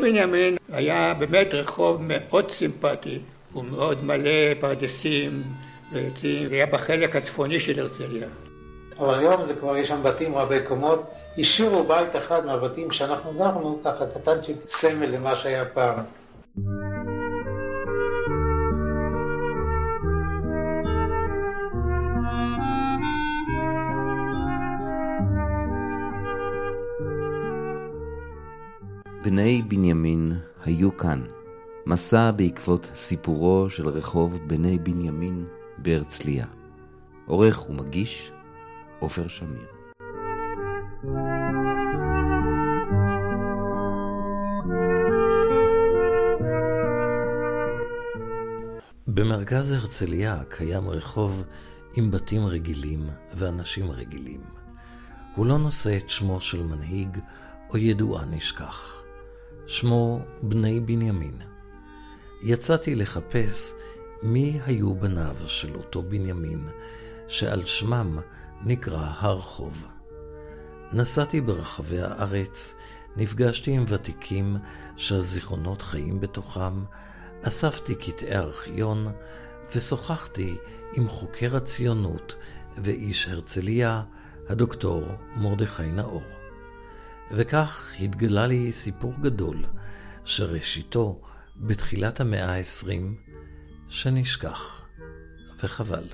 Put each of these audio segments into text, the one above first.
בני בנימין היה באמת רחוב מאוד סימפטי, הוא מאוד מלא פרדסים ועצים, זה היה בחלק הצפוני של הרצליה. אבל היום זה כבר, יש שם בתים רבי קומות. השאירו בית אחד מהבתים שאנחנו גרנו, ככה קטנצ'יק, סמל למה שהיה פעם. בני בנימין היו כאן. מסע בעקבות סיפורו של רחוב בני בנימין בהרצליה. עורך ומגיש עופר שמיר. במרכז הרצליה קיים רחוב עם בתים רגילים ואנשים רגילים. הוא לא נושא את שמו של מנהיג או ידועה נשכח. שמו בני בנימין. יצאתי לחפש מי היו בניו של אותו בנימין, שעל שמם נקרא הרחוב. נסעתי ברחבי הארץ, נפגשתי עם ותיקים שהזיכרונות חיים בתוכם, אספתי קטעי ארכיון ושוחחתי עם חוקר הציונות ואיש הרצליה, הדוקטור מרדכי נאור. וכך התגלה לי סיפור גדול, שראשיתו בתחילת המאה ה-20, שנשכח, וחבל.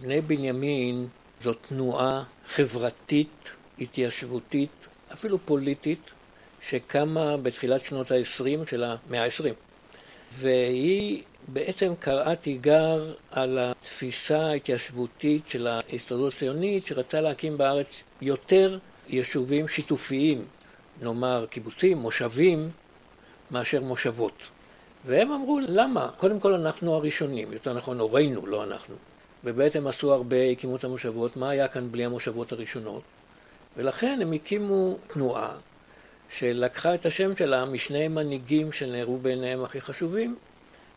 בני בנימין זו תנועה חברתית, התיישבותית, אפילו פוליטית, שקמה בתחילת שנות ה-20 של המאה ה-20. והיא בעצם קראה תיגר על התפיסה ההתיישבותית של ההסתדרות הציונית, שרצה להקים בארץ יותר יישובים שיתופיים, נאמר קיבוצים, מושבים, מאשר מושבות. והם אמרו, למה? קודם כל אנחנו הראשונים, יותר נכון הורינו, לא אנחנו. ובעצם עשו הרבה, הקימו את המושבות, מה היה כאן בלי המושבות הראשונות? ולכן הם הקימו תנועה שלקחה את השם שלה משני מנהיגים שנראו בעיניהם הכי חשובים,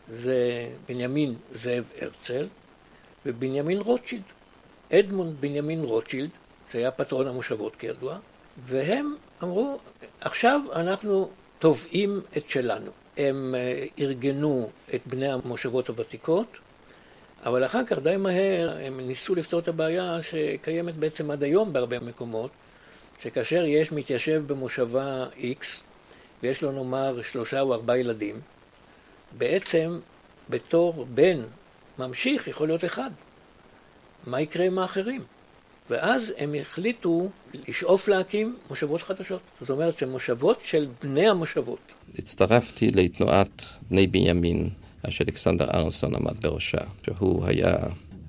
זה בנימין זאב הרצל ובנימין רוטשילד. אדמונד בנימין רוטשילד, שהיה פטרון המושבות כידוע, והם אמרו, עכשיו אנחנו תובעים את שלנו. הם אה, ארגנו את בני המושבות הוותיקות, אבל אחר כך די מהר הם ניסו לפתור את הבעיה שקיימת בעצם עד היום בהרבה מקומות, שכאשר יש מתיישב במושבה X ויש לו נאמר שלושה או ארבעה ילדים, בעצם בתור בן ממשיך יכול להיות אחד. מה יקרה עם האחרים? ואז הם החליטו לשאוף להקים מושבות חדשות. זאת אומרת, זה מושבות של בני המושבות. הצטרפתי לתנועת בני בנימין, שאלכסנדר ארנסון עמד בראשה, שהוא היה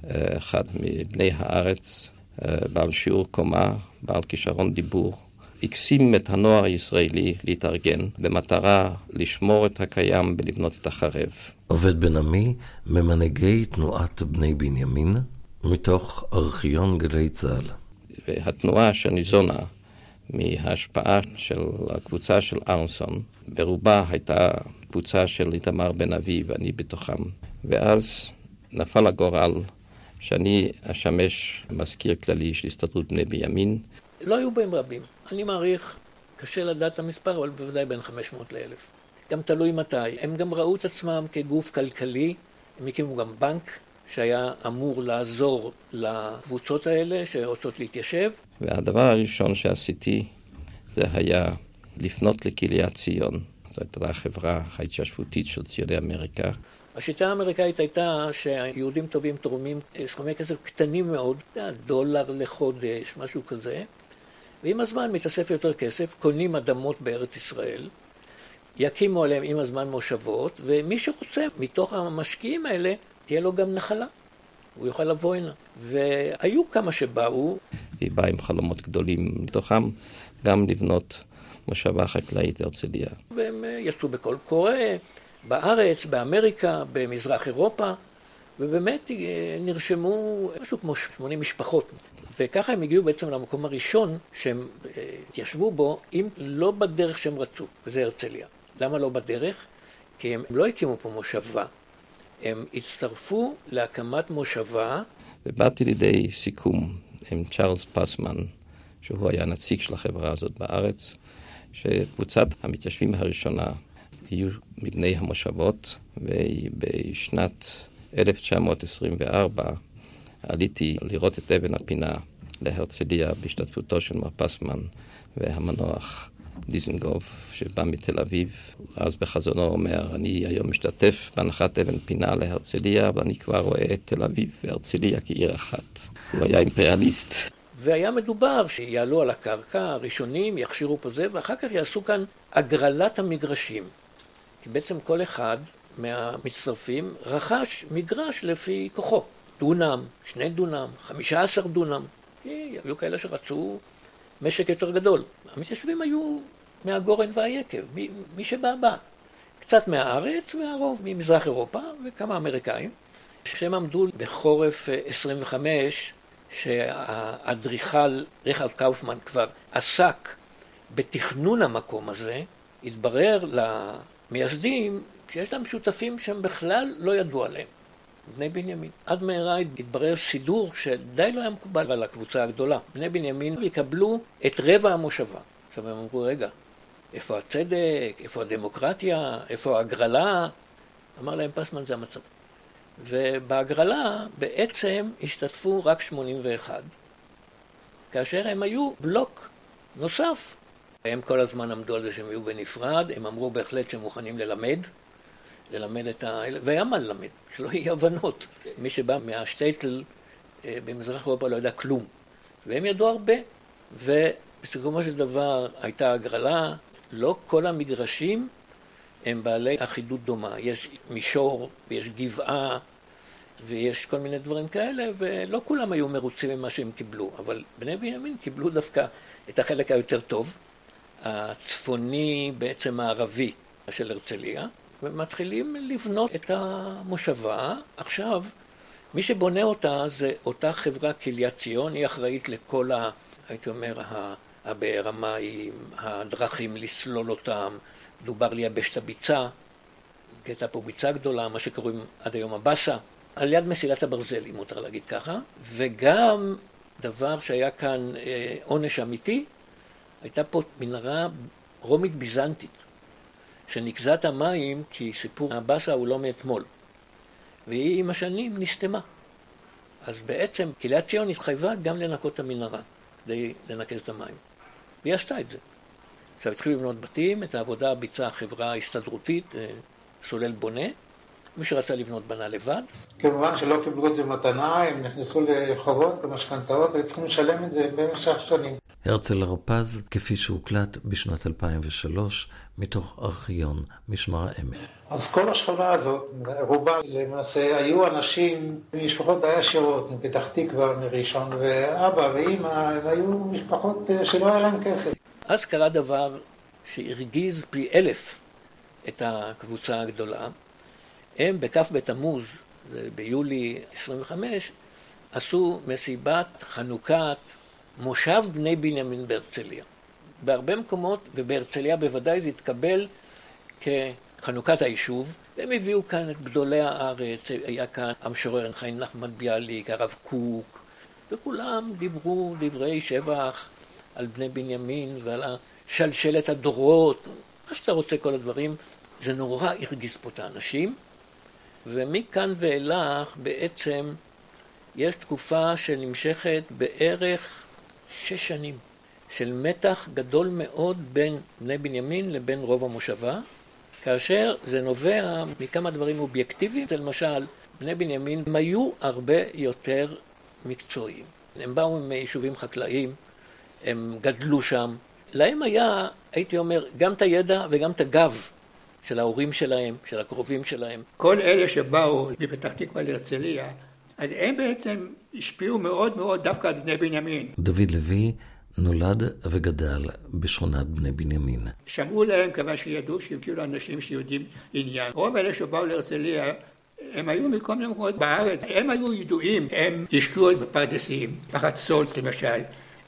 אה, אחד מבני הארץ, אה, בעל שיעור קומה, בעל כישרון דיבור. הקסים את הנוער הישראלי להתארגן במטרה לשמור את הקיים ולבנות את החרב. עובד בן עמי ממנהיגי תנועת בני בנימין, מתוך ארכיון גלי צה"ל. והתנועה שניזונה מההשפעה של הקבוצה של ארנסון, ברובה הייתה קבוצה של איתמר בן אבי ואני בתוכם. ואז נפל הגורל שאני אשמש מזכיר כללי של הסתדרות בני בימין. לא היו בהם רבים. אני מעריך, קשה לדעת את המספר, אבל בוודאי בין 500 ל-1,000. גם תלוי מתי. הם גם ראו את עצמם כגוף כלכלי, הם הקימו גם בנק שהיה אמור לעזור לקבוצות האלה שרוצות להתיישב. והדבר הראשון שעשיתי זה היה לפנות לקהיליית ציון. זו הייתה החברה ההתיישבותית של ציוני אמריקה. השיטה האמריקאית הייתה שהיהודים טובים תורמים סכומי כסף קטנים מאוד, דולר לחודש, משהו כזה, ועם הזמן מתאסף יותר כסף, קונים אדמות בארץ ישראל, יקימו עליהם עם הזמן מושבות, ומי שרוצה מתוך המשקיעים האלה תהיה לו גם נחלה. הוא יוכל לבוא הנה. והיו כמה שבאו. היא באה עם חלומות גדולים מתוכם, גם לבנות מושבה חקלאית הרצליה. והם אה, יצאו בקול קורא, בארץ, באמריקה, במזרח אירופה, ובאמת אה, נרשמו משהו כמו 80 משפחות. וככה הם הגיעו בעצם למקום הראשון שהם אה, התיישבו בו, אם לא בדרך שהם רצו, וזה הרצליה. למה לא בדרך? כי הם לא הקימו פה מושבה, הם הצטרפו להקמת מושבה. ובאתי לידי סיכום עם צ'ארלס פסמן, שהוא היה נציג של החברה הזאת בארץ, שקבוצת המתיישבים הראשונה היו מבני המושבות, ובשנת 1924 עליתי לראות את אבן הפינה להרצליה בהשתתפותו של מר פסמן והמנוח דיזנגוף, שבא מתל אביב, אז בחזונו אומר, אני היום משתתף בהנחת אבן פינה להרצליה, ואני כבר רואה את תל אביב והרצליה כעיר אחת. הוא היה אימפריאליסט. והיה מדובר שיעלו על הקרקע, הראשונים יכשירו פה זה, ואחר כך יעשו כאן הגרלת המגרשים. כי בעצם כל אחד מהמצטרפים רכש מגרש לפי כוחו. דונם, שני דונם, חמישה עשר דונם. היו כאלה שרצו משק יותר גדול. המתיישבים היו מהגורן והיקב, מי, מי שבא בא. קצת מהארץ והרוב ממזרח אירופה וכמה אמריקאים. כשהם עמדו בחורף 25, שהאדריכל ריכרד קאופמן כבר עסק בתכנון המקום הזה, התברר למייסדים שיש להם שותפים שהם בכלל לא ידעו עליהם. בני בנימין. עד מהרה התברר סידור שדי לא היה מקובל על הקבוצה הגדולה. בני בנימין יקבלו את רבע המושבה. עכשיו הם אמרו, רגע, איפה הצדק? איפה הדמוקרטיה? איפה ההגרלה? אמר להם פסמן, זה המצב. ובהגרלה בעצם השתתפו רק 81, כאשר הם היו בלוק נוסף. הם כל הזמן עמדו על זה שהם יהיו בנפרד, הם אמרו בהחלט שהם מוכנים ללמד, ללמד את ה... והיה מה ללמד, שלא יהיו הבנות. מי שבא מהשטייטל אה, במזרח אירופה לא יודע כלום. והם ידעו הרבה, ובסיכומו של דבר הייתה הגרלה, לא כל המגרשים הם בעלי אחידות דומה. יש מישור ויש גבעה ויש כל מיני דברים כאלה, ולא כולם היו מרוצים ממה שהם קיבלו, אבל בני בנימין קיבלו דווקא את החלק היותר טוב, הצפוני בעצם הערבי של הרצליה, ומתחילים לבנות את המושבה. עכשיו, מי שבונה אותה זה אותה חברה כליית ציון, היא אחראית לכל ה... הייתי אומר, הבאר המים, הדרכים לסלול אותם, דובר לייבש הביצה, כי הייתה פה ביצה גדולה, מה שקוראים עד היום הבאסה, על יד מסילת הברזל, אם מותר להגיד ככה, וגם דבר שהיה כאן אה, עונש אמיתי, הייתה פה מנהרה רומית ביזנטית. שנקזת המים, כי סיפור הבאסה הוא לא מאתמול. והיא עם השנים נסתמה. אז בעצם קהילת ציון התחייבה גם לנקות את המנהרה, כדי לנקז את המים. והיא עשתה את זה. עכשיו התחילו לבנות בתים, את העבודה ביצעה חברה הסתדרותית, אה, סולל בונה. מי שרצה לבנות בנה לבד. כמובן שלא קיבלו את זה מתנה, הם נכנסו לחובות, למשכנתאות, והיו צריכים לשלם את זה במשך שנים. הרצל הרפז, כפי שהוקלט בשנת 2003, מתוך ארכיון משמר העמק. אז כל השכונה הזאת, רובה למעשה היו אנשים ממשפחות די עשירות, מפתח תקווה, מראשון, ואבא ואימא, הם היו משפחות אה, שלא היה להם כסף. אז קרה דבר שהרגיז פי אלף את הקבוצה הגדולה. הם בכ' בתמוז, ביולי 25, עשו מסיבת חנוכת מושב בני בנימין בהרצליה. בהרבה מקומות, ובהרצליה בוודאי זה התקבל כחנוכת היישוב, והם הביאו כאן את גדולי הארץ, היה כאן המשורר חיים נחמן ביאליק, הרב קוק, וכולם דיברו דברי שבח על בני בנימין ועל שלשלת הדורות, מה שאתה רוצה, כל הדברים. זה נורא הרגיז פה את האנשים, ומכאן ואילך בעצם יש תקופה שנמשכת בערך שש שנים. של מתח גדול מאוד בין בני בנימין לבין רוב המושבה, כאשר זה נובע מכמה דברים אובייקטיביים, למשל, בני בנימין הם היו הרבה יותר מקצועיים. הם באו מיישובים חקלאיים, הם גדלו שם. להם היה, הייתי אומר, גם את הידע וגם את הגב של ההורים שלהם, של הקרובים שלהם. כל אלה שבאו מפתח תקווה להרצליה, אז הם בעצם השפיעו מאוד מאוד דווקא על בני בנימין. דוד לוי נולד וגדל בשכונת בני בנימין. שמעו להם כיוון שידעו שהם כאילו אנשים שיודעים עניין. רוב אלה שבאו להרצליה הם היו מכל מיני מקומות בארץ, הם היו ידועים, הם השקיעו בפרדסים, סולט למשל,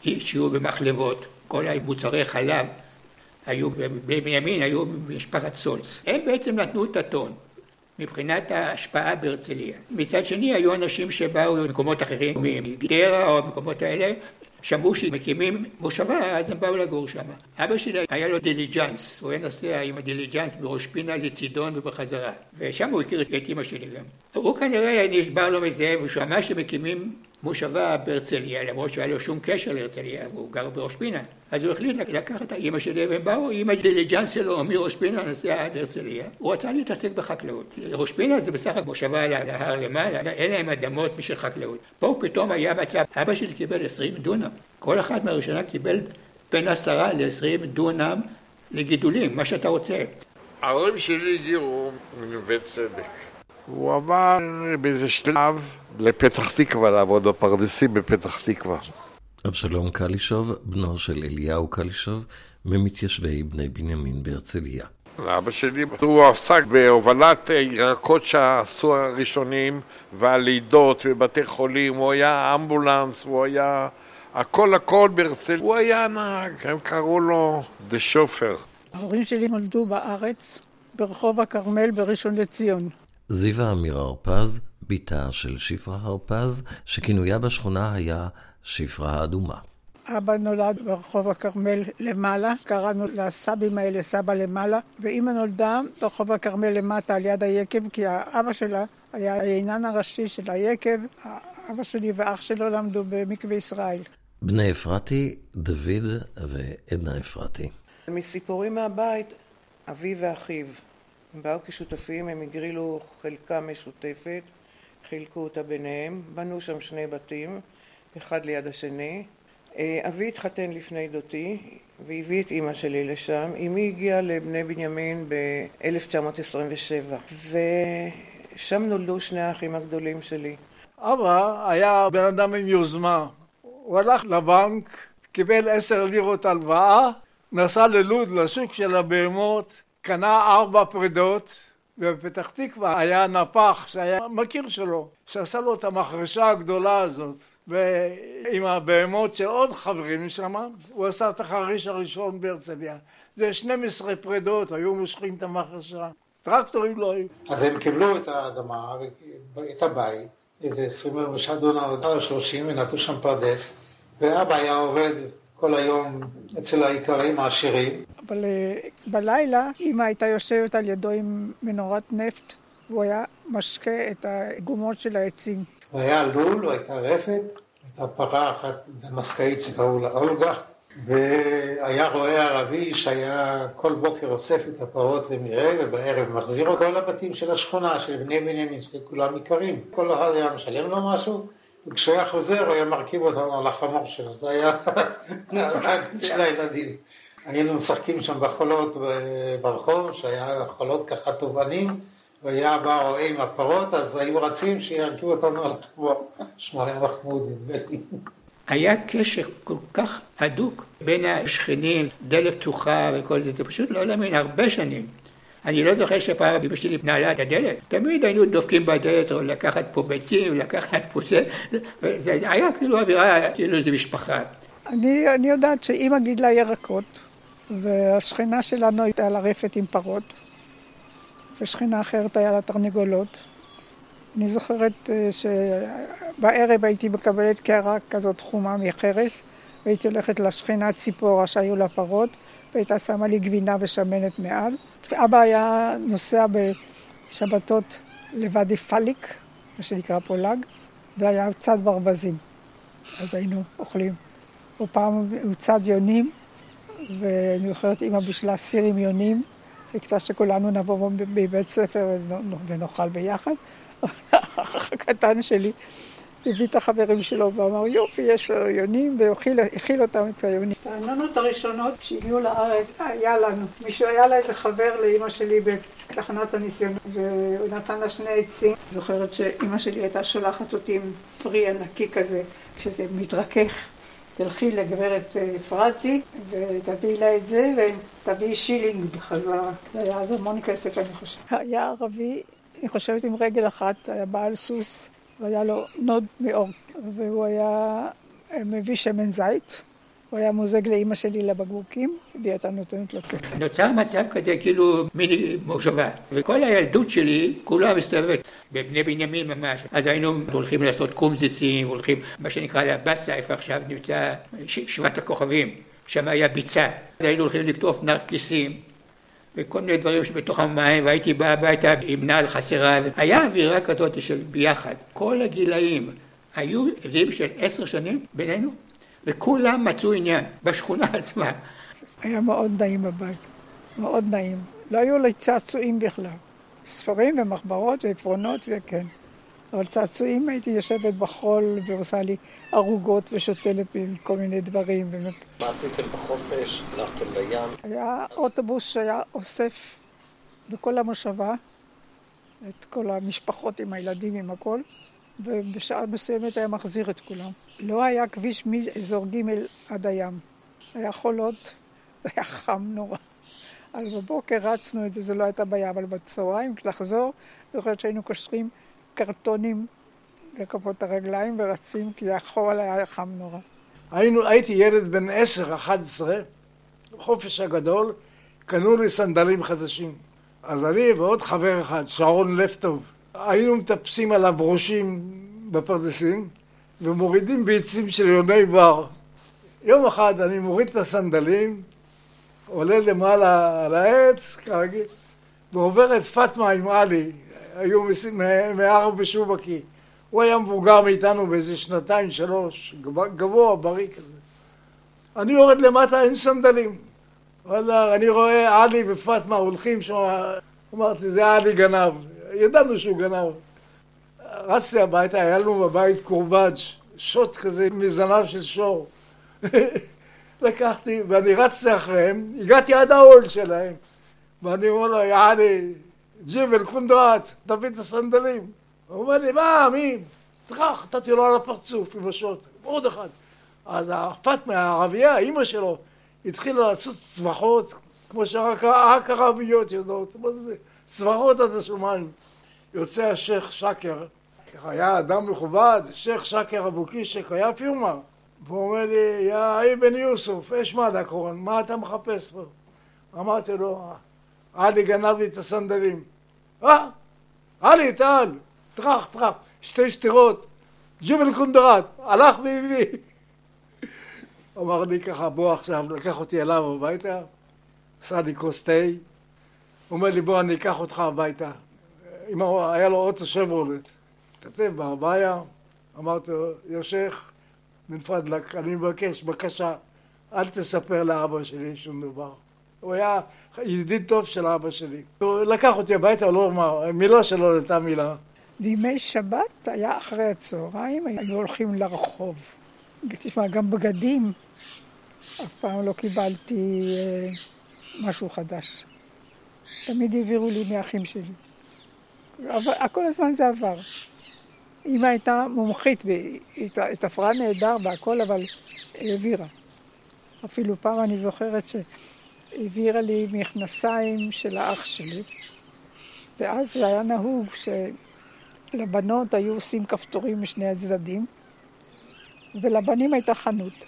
השקיעו במחלבות, כל המוצרי חלב היו בבני בנימין, היו במשפחת סולץ. הם בעצם נתנו את הטון. מבחינת ההשפעה בהרצליה. מצד שני היו אנשים שבאו ממקומות אחרים, מגדרה או מקומות האלה, שמעו שמקימים מושבה, אז הם באו לגור שם. אבא שלי היה לו דיליג'אנס, הוא היה נוסע עם הדיליג'אנס בראש פינה לצידון ובחזרה. ושם הוא הכיר את אמא שלי גם. הוא כנראה נשבר לו מזה, והוא שמע שמקימים מושבה בהרצליה, למרות שהיה לו שום קשר להרצליה, והוא גר בראש פינה. אז הוא החליט לקחת את האימא שלי, והם באו עם הדיליג'אנס שלו מראש פינה, נסע עד הרצליה. הוא רצה להתעסק בחקלאות. ראש פינה זה בסך הכל מושבה על ההר למעלה, אין להם אדמות בשביל חקלאות. פה פתאום היה מצב, אבא שלי קיבל עשרים דונם. כל אחד מהראשונה קיבל בין עשרה לעשרים דונם לגידולים, מה שאתה רוצה. ההורים שלי הגיעו מנווה צדק. הוא עבר באיזה שלב לפתח תקווה, לעבוד בפרדסים בפתח תקווה. אבשלום קלישוב, בנו של אליהו קלישוב, ממתיישבי בני בנימין בהרצליה. אבא שלי, הוא עסק בהובלת ירקות שעשו הראשונים, והלידות ובתי חולים, הוא היה אמבולנס, הוא היה הכל הכל בהרצליה. הוא היה נהג, הם קראו לו דה שופר. ההורים שלי נולדו בארץ, ברחוב הכרמל בראשון לציון. זיווה אמיר הרפז, בתה של שפרה הרפז, שכינויה בשכונה היה שפרה האדומה. אבא נולד ברחוב הכרמל למעלה, קראנו לסבים האלה סבא למעלה, ואימא נולדה ברחוב הכרמל למטה על יד היקב, כי האבא שלה היה העינן הראשי של היקב. אבא שלי ואח שלו למדו במקווה ישראל. בני אפרתי, דוד ועדנה אפרתי. מסיפורים מהבית, אבי ואחיו. הם באו כשותפים, הם הגרילו חלקה משותפת, חילקו אותה ביניהם, בנו שם שני בתים, אחד ליד השני. אבי התחתן לפני דותי והביא את אימא שלי לשם. אמי הגיעה לבני בנימין ב-1927 ושם נולדו שני האחים הגדולים שלי. אבא היה בן אדם עם יוזמה. הוא הלך לבנק, קיבל עשר לירות הלוואה, נסע ללוד, לשוק של הבהמות, קנה ארבע פרידות, ובפתח תקווה היה נפח שהיה מכיר שלו, שעשה לו את המחרשה הגדולה הזאת. ועם הבהמות של עוד חברים שם, הוא עשה את החריש הראשון בהרצליה. זה 12 פרידות, היו מושכים את המחרשה. טרקטורים לא היו. אז הם קיבלו את האדמה, את הבית, איזה 25 דונם או 30, ונטו שם פרדס, ואבא היה עובד כל היום אצל האיכרים העשירים. אבל בלילה אמא הייתה יושבת על ידו עם מנורת נפט, והוא היה משקה את הגומות של העצים. והיה לול, הייתה רפת, הייתה פרה אחת דמסקאית שקראו לה אולגה, והיה רועה ערבי שהיה כל בוקר אוסף את הפרות למרעה ובערב מחזיר אותו לבתים של השכונה, של בני בנימין, שכולם איכרים. כל אחד היה משלם לו משהו, וכשהוא היה חוזר הוא היה מרכיב אותנו על החמור שלו, זה היה של הילדים. היינו משחקים שם בחולות ברחוב, שהיה חולות ככה תובענים, והיה בא רועה עם הפרות, אז היו רצים שירכיבו אותנו על החמור. שמו היה מחמוד, נדמה לי. היה קשר כל כך הדוק בין השכנים, דלת פתוחה וכל זה, זה פשוט לא להאמין, הרבה שנים. אני לא זוכר שפעם אמא שלי נעלה את הדלת, תמיד היינו דופקים בדלת או לקחת פה ביצים, לקחת פה זה, זה היה כאילו אווירה, כאילו זה משפחה. אני, אני יודעת שאימא גידלה ירקות, והשכנה שלנו הייתה על הרפת עם פרות, ושכנה אחרת היה לה תרנגולות. אני זוכרת שבערב הייתי מקבלת קערה כזאת חומה מחרס, והייתי הולכת לשכנה ציפורה שהיו לה פרות, והייתה שמה לי גבינה ושמנת מעל. אבא היה נוסע בשבתות לוואדי פאליק, מה שנקרא פולג, והיה צד ברווזים. אז היינו אוכלים. או פעם הוא צד יונים, ואני זוכרת אימא בשלה סיר עם יונים, חיכתה שכולנו נבוא מבית ספר ונאכל ביחד. האח הקטן שלי הביא את החברים שלו ואמר יופי, יש לו יונים, והאכיל אותם את היונים. העננות הראשונות שהגיעו לארץ, היה לנו. מישהו היה לה איזה חבר לאימא שלי בתחנת הניסיונות, והוא נתן לה שני עצים. זוכרת שאימא שלי הייתה שולחת אותי עם פרי ענקי כזה, כשזה מתרכך. תלכי לגברת אפרתי ותביאי לה את זה ותביאי שילינג בחזרה. זה היה אז המון כסף אני חושבת. היה ערבי, אני חושבת עם רגל אחת, היה בעל סוס והיה לו נוד מעור והוא היה מביא שמן זית, הוא היה מוזג לאימא שלי לבקבוקים, והיא הייתה נותנת לו כסף. נוצר מצב כזה כאילו מיני מושבה, וכל הילדות שלי כולה מסתובבת בבני בנימין ממש. אז היינו הולכים לעשות קומזיצים, הולכים מה שנקרא לבאסה, איפה עכשיו נמצא שבעת הכוכבים, שם היה ביצה. היינו הולכים לקטוף נרקיסים. וכל מיני דברים שבתוך המים, והייתי בא הביתה עם נעל חסרה, היה אווירה כזאת של ביחד. כל הגילאים היו הבדלים של עשר שנים בינינו, וכולם מצאו עניין בשכונה עצמה. היה מאוד נעים בבית, מאוד נעים. לא היו לי צעצועים בכלל. ספרים ומחברות ועפרונות וכן. אבל צעצועים הייתי יושבת בחול ועושה לי ערוגות ושותלת כל מיני דברים. מה עשיתם בחופש? הלכתם לים? היה אוטובוס שהיה אוסף בכל המושבה את כל המשפחות עם הילדים, עם הכל, ובשעה מסוימת היה מחזיר את כולם. לא היה כביש מאזור ג' עד הים. היה חולות והיה חם נורא. אז בבוקר רצנו את זה, זה לא הייתה בעיה, אבל בצהריים, כשלחזור, אני שהיינו קושרים קרטונים לכפות הרגליים ורצים, כי החול היה חם נורא. היינו, הייתי ילד בן עשר, אחת עשרה, בחופש הגדול, קנו לי סנדלים חדשים. אז אני ועוד חבר אחד, שרון לפטוב, היינו מטפסים על הברושים בפרדסים ומורידים ביצים של יוני בר. יום אחד אני מוריד את הסנדלים, עולה למעלה על העץ, כרגיל, ועובר את פטמה עם עלי, היו מהר בשובקי. הוא היה מבוגר מאיתנו באיזה שנתיים, שלוש, גבוה, בריא כזה. אני יורד למטה, אין סנדלים. וואלה, אני רואה עלי ופטמה הולכים שם, אמרתי, זה עלי גנב. ידענו שהוא גנב. רצתי הביתה, היה לנו בבית קורבג', שוט כזה מזנב של שור. לקחתי, ואני רצתי אחריהם, הגעתי עד האוהל שלהם. ואני אומר לו, יעני, ג'יבל, קונדרט, תביא את הסנדלים. הוא אומר לי, מה, מי? טראח, נתתי לו על הפרצוף עם השוט, עוד אחד. אז הפטמה, הערבייה, אימא שלו, התחילה לעשות צווחות, כמו שרק ערביות יודעות, מה זה? צווחות עד השמיים. יוצא השייח' שקר, היה אדם מכובד, שייח' שקר אבו קישק, היה פירמה. והוא אומר לי, יא אבן יוסוף, אש מה לקורן, מה אתה מחפש פה? אמרתי לו, עלי גנב לי את הסנדלים. אה, עלי, טל, טראח, טראח, שתי שטירות, ג'יבל קונדרט, הלך והביא. אמר לי ככה, בוא עכשיו, לקח אותי אליו הביתה, עשה לי כוס תה, אומר לי, בוא, אני אקח אותך הביתה. היה לו אוטו שברולט. כתב בהרבעיה, אמרתי לו, יושך, בנפרד לק, אני מבקש, בבקשה, אל תספר לאבא שלי שום דבר. הוא היה ידיד טוב של אבא שלי. הוא לקח אותי הביתה, לא אמר, מילה שלו הייתה מילה. בימי שבת היה אחרי הצהריים, היו הולכים לרחוב. תשמע, גם בגדים, אף פעם לא קיבלתי אה, משהו חדש. תמיד העבירו לי מהאחים שלי. אבל כל הזמן זה עבר. אמא הייתה מומחית, היא תפרה נהדר והכל, אבל העבירה. אפילו פעם אני זוכרת שהעבירה לי מכנסיים של האח שלי, ואז זה היה נהוג שלבנות היו עושים כפתורים משני הצדדים, ולבנים הייתה חנות.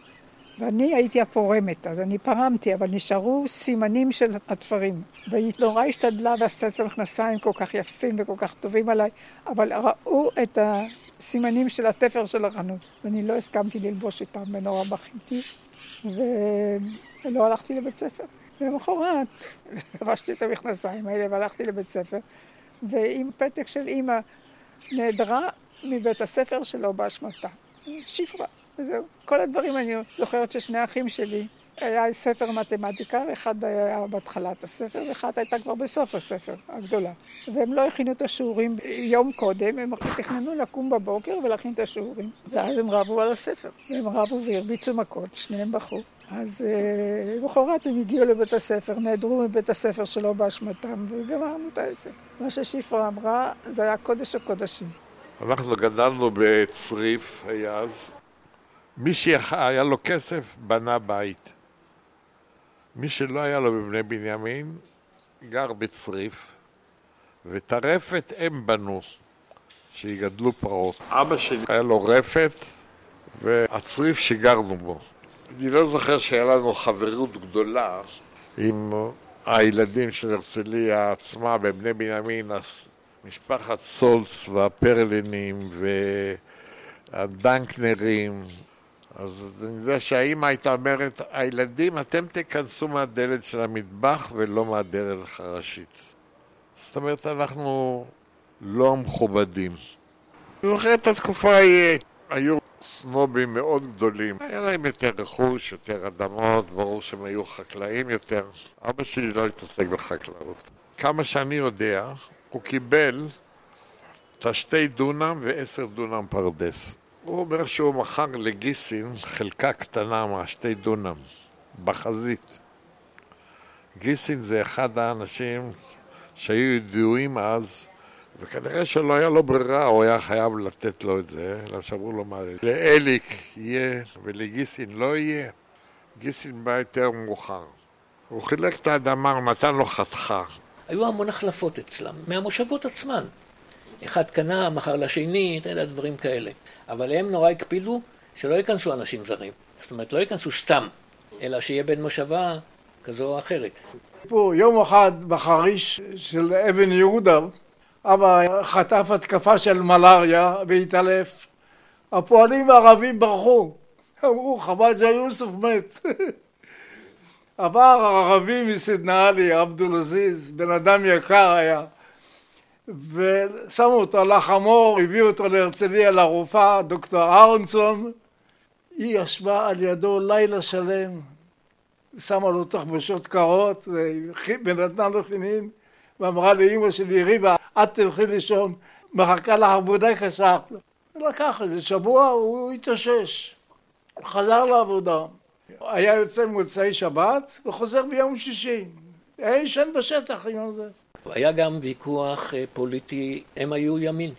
ואני הייתי הפורמת, אז אני פרמתי, אבל נשארו סימנים של התפרים. והיא נורא השתדלה ועשתה את המכנסיים כל כך יפים וכל כך טובים עליי, אבל ראו את הסימנים של התפר של החנות. ואני לא הסכמתי ללבוש איתם, ונורא בכיתי, ולא הלכתי לבית ספר. ולמחרת לבשתי את המכנסיים האלה והלכתי לבית ספר, ועם פתק של אימא נעדרה מבית הספר שלו באשמתה. שפרה. וזהו. כל הדברים אני זוכרת ששני האחים שלי, היה ספר מתמטיקה, אחד היה בהתחלת הספר, ואחד הייתה כבר בסוף הספר, הגדולה. והם לא הכינו את השיעורים יום קודם, הם תכננו לקום בבוקר ולהכין את השיעורים. ואז הם רבו על הספר. והם רבו והרביצו מכות, שניהם בכו. אז למחרת הם הגיעו לבית הספר, נעדרו מבית הספר שלא באשמתם, וגמרנו את העסק. מה ששפרה אמרה, זה היה קודש הקודשים. אנחנו גדלנו בצריף, היה אז. מי שהיה לו כסף, בנה בית. מי שלא היה לו בבני בנימין, גר בצריף, וטרפת הם בנו, שיגדלו פרות. אבא שלי היה לו רפת, והצריף שגרנו בו. אני לא זוכר שהיה לנו חברות גדולה עם הילדים של הרצליה עצמה בבני בנימין, משפחת סולץ והפרלינים והדנקנרים. אז אני יודע שהאימא הייתה אומרת, הילדים, אתם תיכנסו מהדלת של המטבח ולא מהדלת הראשית. זאת אומרת, אנחנו לא מכובדים. אני זוכר את התקופה ההיא, היו סנובים מאוד גדולים. היה להם יותר רכוש, יותר אדמות, ברור שהם היו חקלאים יותר. אבא שלי לא התעסק בחקלאות. כמה שאני יודע, הוא קיבל את השתי דונם ועשר דונם פרדס. הוא אומר שהוא מכר לגיסין חלקה קטנה מהשתי דונם, בחזית. גיסין זה אחד האנשים שהיו ידועים אז וכנראה שלא היה לו ברירה, הוא היה חייב לתת לו את זה, למה שאמרו לו מה, לאליק יהיה ולגיסין לא יהיה. גיסין בא יותר מאוחר. הוא חילק את האדמה, נתן לו חתיכה. היו המון החלפות אצלם, מהמושבות עצמן. אחד קנה, מכר לשני, יודע, דברים כאלה. אבל הם נורא הקפידו שלא ייכנסו אנשים זרים. זאת אומרת, לא ייכנסו סתם, אלא שיהיה בן מושבה כזו או אחרת. פה יום אחד בחריש של אבן יהודה אבא חטף התקפה של מלאריה והתעלף. הפועלים הערבים ברחו. אמרו, חבג'ה יוסף מת. עבר ערבי מסדנאלי, עבדול עזיז, בן אדם יקר היה. ושמו אותו על החמור, הביאו אותו להרצליה לרופאה, דוקטור אהרונסון. היא ישבה על ידו לילה שלם, שמה לו תחבושות קרות ונתנה לו חינין. ואמרה לאימא שלי, ריבה, את תלכי לישון, מחכה לך עבודה קשה. לקח איזה שבוע, הוא התאושש, חזר לעבודה. היה יוצא מוצאי שבת וחוזר ביום שישי. היה ישן בשטח עם זה. היה גם ויכוח אה, פוליטי, הם היו ימין.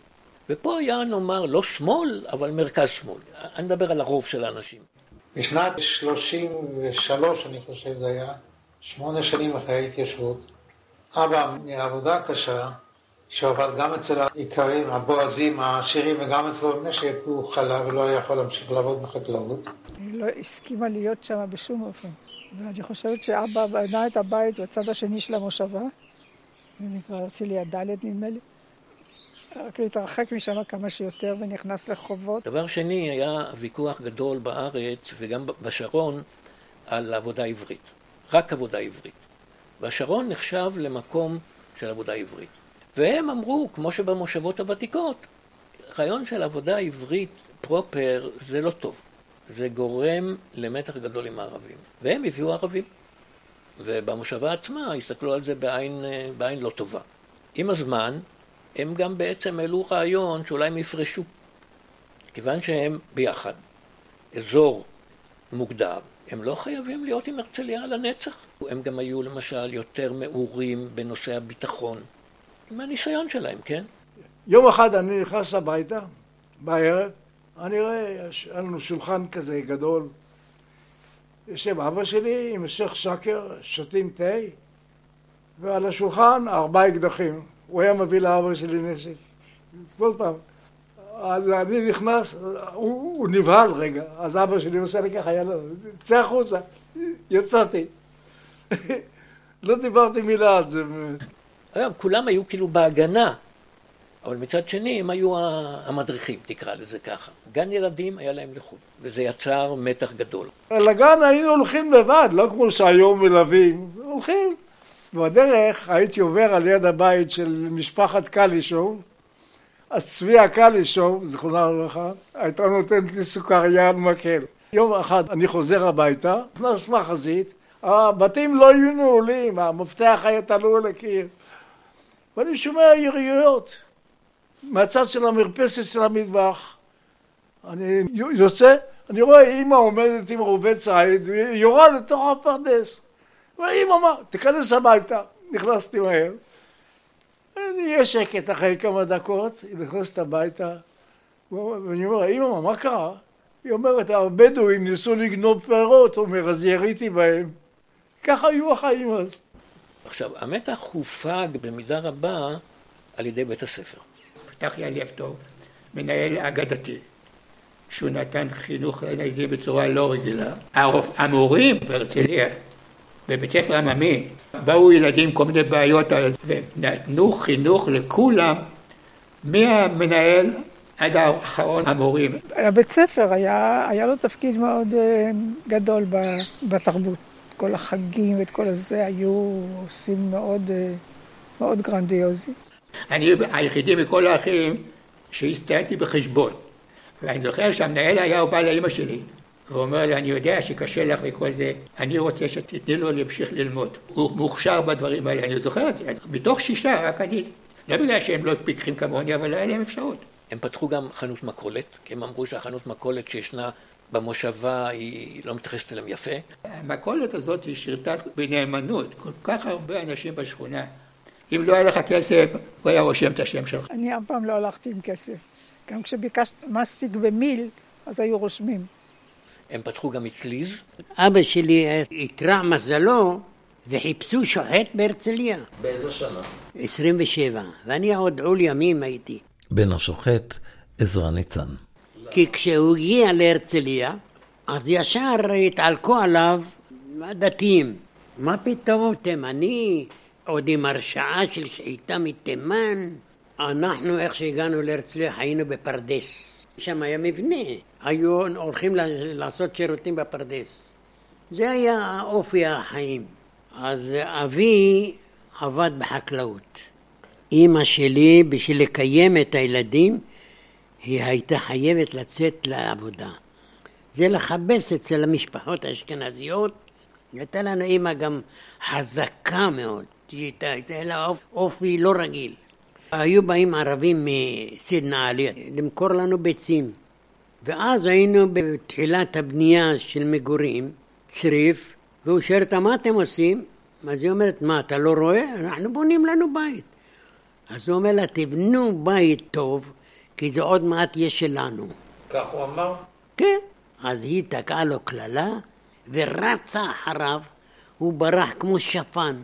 ופה היה נאמר לא שמאל, אבל מרכז שמאל. אני מדבר על הרוב של האנשים. בשנת 33, אני חושב זה היה, שמונה שנים אחרי ההתיישבות, אבא מעבודה קשה, שעבד גם אצל האיכרים, הבועזים, העשירים, וגם אצלו במשק, הוא חלה ולא היה יכול להמשיך לעבוד בחקלאות. היא לא הסכימה להיות שם בשום אופן. ואני חושבת שאבא בנה את הבית בצד השני של המושבה, נקרא הרצליה ד' נדמה לי. רק להתרחק משם כמה שיותר ונכנס לחובות. דבר שני, היה ויכוח גדול בארץ וגם בשרון על עבודה עברית. רק עבודה עברית. והשרון נחשב למקום של עבודה עברית. והם אמרו, כמו שבמושבות הוותיקות, רעיון של עבודה עברית פרופר זה לא טוב. זה גורם למתח גדול עם הערבים. והם הביאו ערבים. ובמושבה עצמה הסתכלו על זה בעין, בעין לא טובה. עם הזמן, הם גם בעצם העלו רעיון שאולי הם יפרשו. כיוון שהם ביחד, אזור מוגדר, הם לא חייבים להיות עם הרצליה לנצח. הם גם היו למשל יותר מעורים בנושא הביטחון, עם הניסיון שלהם, כן? יום אחד אני נכנס הביתה, בערב, אני רואה, יש לנו שולחן כזה גדול. יושב אבא שלי עם שייח' שקר, שותים תה, ועל השולחן ארבעה אקדחים. הוא היה מביא לאבא שלי נשק. כל פעם. אז אני נכנס, הוא, הוא נבהל רגע, אז אבא שלי עושה לי ככה, יאללה, צא החוצה. יצאתי. לא דיברתי מילה על זה. אגב, כולם היו כאילו בהגנה, אבל מצד שני הם היו המדריכים, תקרא לזה ככה. גן ילדים היה להם לחוד, וזה יצר מתח גדול. לגן היינו הולכים לבד, לא כמו שהיום מלווים, הולכים. בדרך הייתי עובר על יד הבית של משפחת קלישוב, אז צביה קלישוב, זכרונה לברכה, הייתה נותנת לי סוכריה על מקל. יום אחד אני חוזר הביתה, נכנס מחזית, הבתים לא היו נעולים, המפתח היה תלוי על הקיר. ואני שומע יריות מהצד של המרפסת של המטבח. אני יוצא, אני רואה אימא עומדת עם רובה ציד, והיא יורה לתוך הפרדס. ואימא מה, תיכנס הביתה. נכנסתי מהר. נהיה שקט אחרי כמה דקות, היא נכנסת הביתה, ואני אומר, אימא, מה קרה? היא אומרת, הבדואים ניסו לגנוב פירות, אומר, אז יריתי בהם. ככה היו החיים אז. עכשיו, המתח הופג במידה רבה על ידי בית הספר. פתחיה לב טוב, מנהל אגדתי. שהוא נתן חינוך לילדים בצורה לא רגילה. המורים בהרצליה, בבית ספר עממי, באו ילדים עם כל מיני בעיות ונתנו חינוך לכולם, מהמנהל עד האחרון המורים. הבית ספר היה, היה לו תפקיד מאוד אה, גדול בתרבות. כל החגים ואת כל הזה היו עושים מאוד, אה, מאוד גרנדיוזי. אני היחידי מכל האחים שהסתייגתי בחשבון. ואני זוכר שהמנהל היה, בא לאימא שלי, והוא אומר לה, אני יודע שקשה לך וכל זה, אני רוצה שתתני לו להמשיך ללמוד. הוא מוכשר בדברים האלה, אני זוכר את זה. מתוך שישה, רק אני, לא בגלל שהם לא פיקחים כמוני, אבל היה להם אפשרות. הם פתחו גם חנות מכולת, כי הם אמרו שהחנות מכולת שישנה במושבה היא לא מתייחסת אליהם יפה. המכולת הזאת שירתה בנאמנות כל כך הרבה אנשים בשכונה. אם לא היה לך כסף, הוא היה רושם את השם שלך. אני אף פעם לא הלכתי עם כסף. גם כשביקשת מסטיק במיל, אז היו רושמים. הם פתחו גם אצליז. אבא שלי התרע מזלו וחיפשו שוחט בהרצליה. באיזה שנה? 27, ואני עוד עול ימים הייתי. בן השוחט, עזרא ניצן. כי כשהוא הגיע להרצליה, אז ישר התעלקו עליו הדתיים. מה פתאום תימני, עוד עם הרשעה של שחיטה מתימן? אנחנו, איך שהגענו להרצליה, היינו בפרדס. שם היה מבנה, היו הולכים לעשות שירותים בפרדס. זה היה אופי החיים. אז אבי עבד בחקלאות. אימא שלי, בשביל לקיים את הילדים, היא הייתה חייבת לצאת לעבודה. זה לכבס אצל המשפחות האשכנזיות. הייתה לנו אימא גם חזקה מאוד, הייתה לה אופי לא רגיל. היו באים ערבים מסידנא עלי למכור לנו ביצים. ואז היינו בתחילת הבנייה של מגורים, צריף, והוא שואל אותה, מה אתם עושים? אז היא אומרת, מה, אתה לא רואה? אנחנו בונים לנו בית. אז הוא אומר לה, תבנו בית טוב, כי זה עוד מעט יהיה שלנו. כך הוא אמר? כן. אז היא תקעה לו קללה, ורצה אחריו, הוא ברח כמו שפן.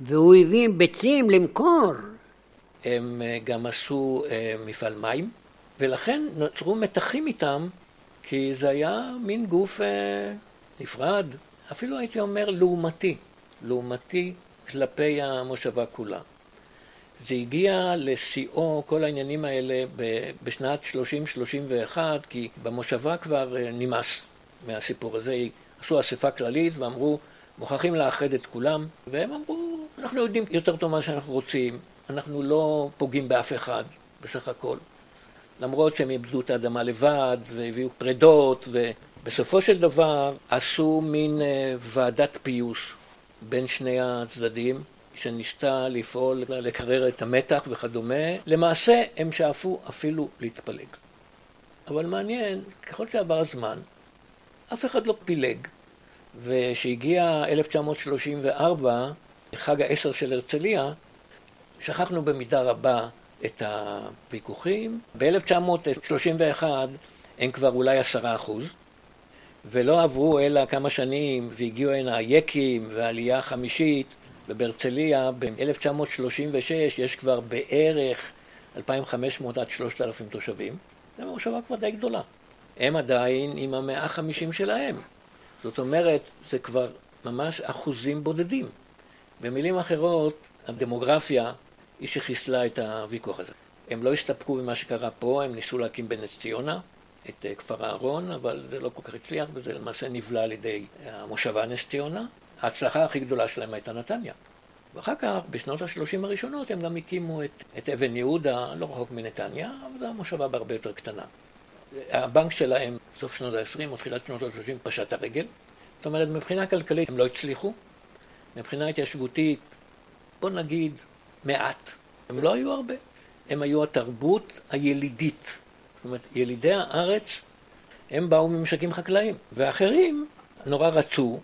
והוא הביא ביצים למכור. הם אה, גם עשו אה, מפעל מים, ולכן נוצרו מתחים איתם, כי זה היה מין גוף אה, נפרד, אפילו הייתי אומר לעומתי, לעומתי כלפי המושבה כולה. זה הגיע לשיאו, כל העניינים האלה, בשנת 30-31, כי במושבה כבר נמאס מהסיפור הזה. עשו אספה כללית ואמרו, מוכרחים לאחד את כולם, והם אמרו, אנחנו יודעים יותר טוב מה שאנחנו רוצים, אנחנו לא פוגעים באף אחד, בסך הכל. למרות שהם איבדו את האדמה לבד, והביאו פרדות, ובסופו של דבר עשו מין אה, ועדת פיוס בין שני הצדדים, שניסתה לפעול, לקרר את המתח וכדומה. למעשה הם שאפו אפילו להתפלג. אבל מעניין, ככל שעבר הזמן, אף אחד לא פילג. וכשהגיע 1934, חג העשר של הרצליה, שכחנו במידה רבה את הוויכוחים. ב-1931 הם כבר אולי עשרה אחוז, ולא עברו אלא כמה שנים והגיעו הנה היקים והעלייה החמישית, ובהרצליה ב-1936 יש כבר בערך 2,500 עד 3,000 תושבים. זו מושבה כבר די גדולה. הם עדיין עם המאה החמישים שלהם. זאת אומרת, זה כבר ממש אחוזים בודדים. במילים אחרות, הדמוגרפיה היא שחיסלה את הוויכוח הזה. הם לא הסתפקו במה שקרה פה, הם ניסו להקים בנס ציונה את אה, כפר אהרון, אבל זה לא כל כך הצליח, וזה למעשה נבלע על ידי המושבה נס ציונה. ההצלחה הכי גדולה שלהם הייתה נתניה. ואחר כך, בשנות ה-30 הראשונות, הם גם הקימו את, את אבן יהודה, לא רחוק מנתניה, אבל זו המושבה בהרבה יותר קטנה. הבנק שלהם, סוף שנות ה-20 או תחילת שנות ה-30, פשט הרגל. זאת אומרת, מבחינה כלכלית הם לא הצליחו. מבחינה התיישבותית, בוא נגיד, מעט. הם לא היו הרבה. הם היו התרבות הילידית. זאת אומרת, ילידי הארץ, הם באו ממשקים חקלאיים. ואחרים נורא רצו,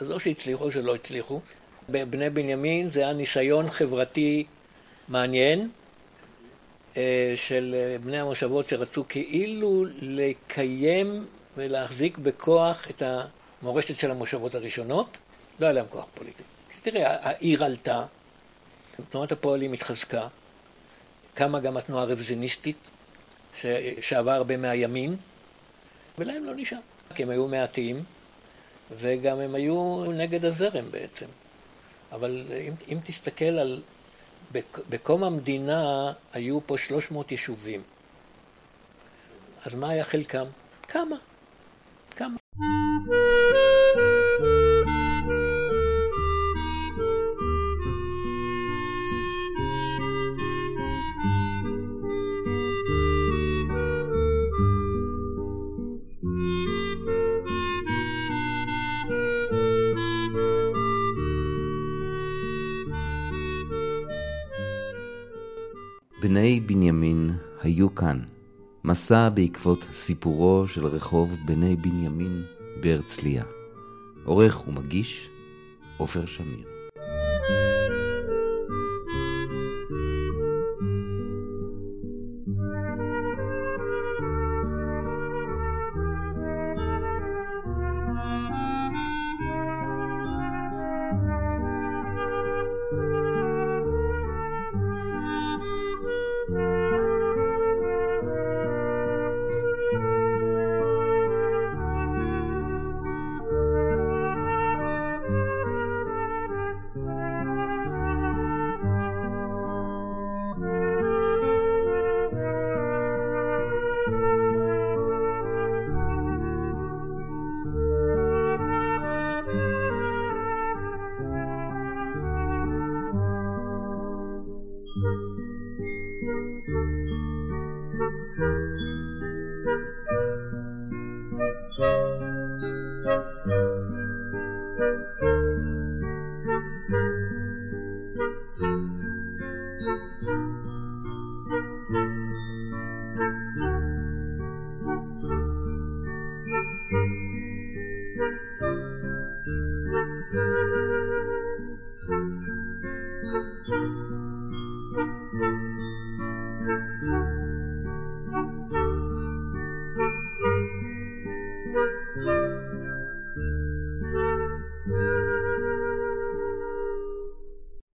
אז לא שהצליחו שלא הצליחו. בבני בנימין זה היה ניסיון חברתי מעניין אה, של בני המושבות שרצו כאילו לקיים ולהחזיק בכוח את המורשת של המושבות הראשונות. לא היה להם כוח פוליטי. תראה, העיר עלתה, תנועת הפועלים התחזקה, קמה גם התנועה הרוויזיוניסטית, שעבר הרבה מהימין, ולהם לא נשאר, כי הם היו מעטים, וגם הם היו נגד הזרם בעצם. אבל אם, אם תסתכל על... בקום המדינה היו פה 300 יישובים. אז מה היה חלקם? כמה. כמה. בני בנימין היו כאן. מסע בעקבות סיפורו של רחוב בני בנימין בהרצליה. עורך ומגיש, עופר שמיר.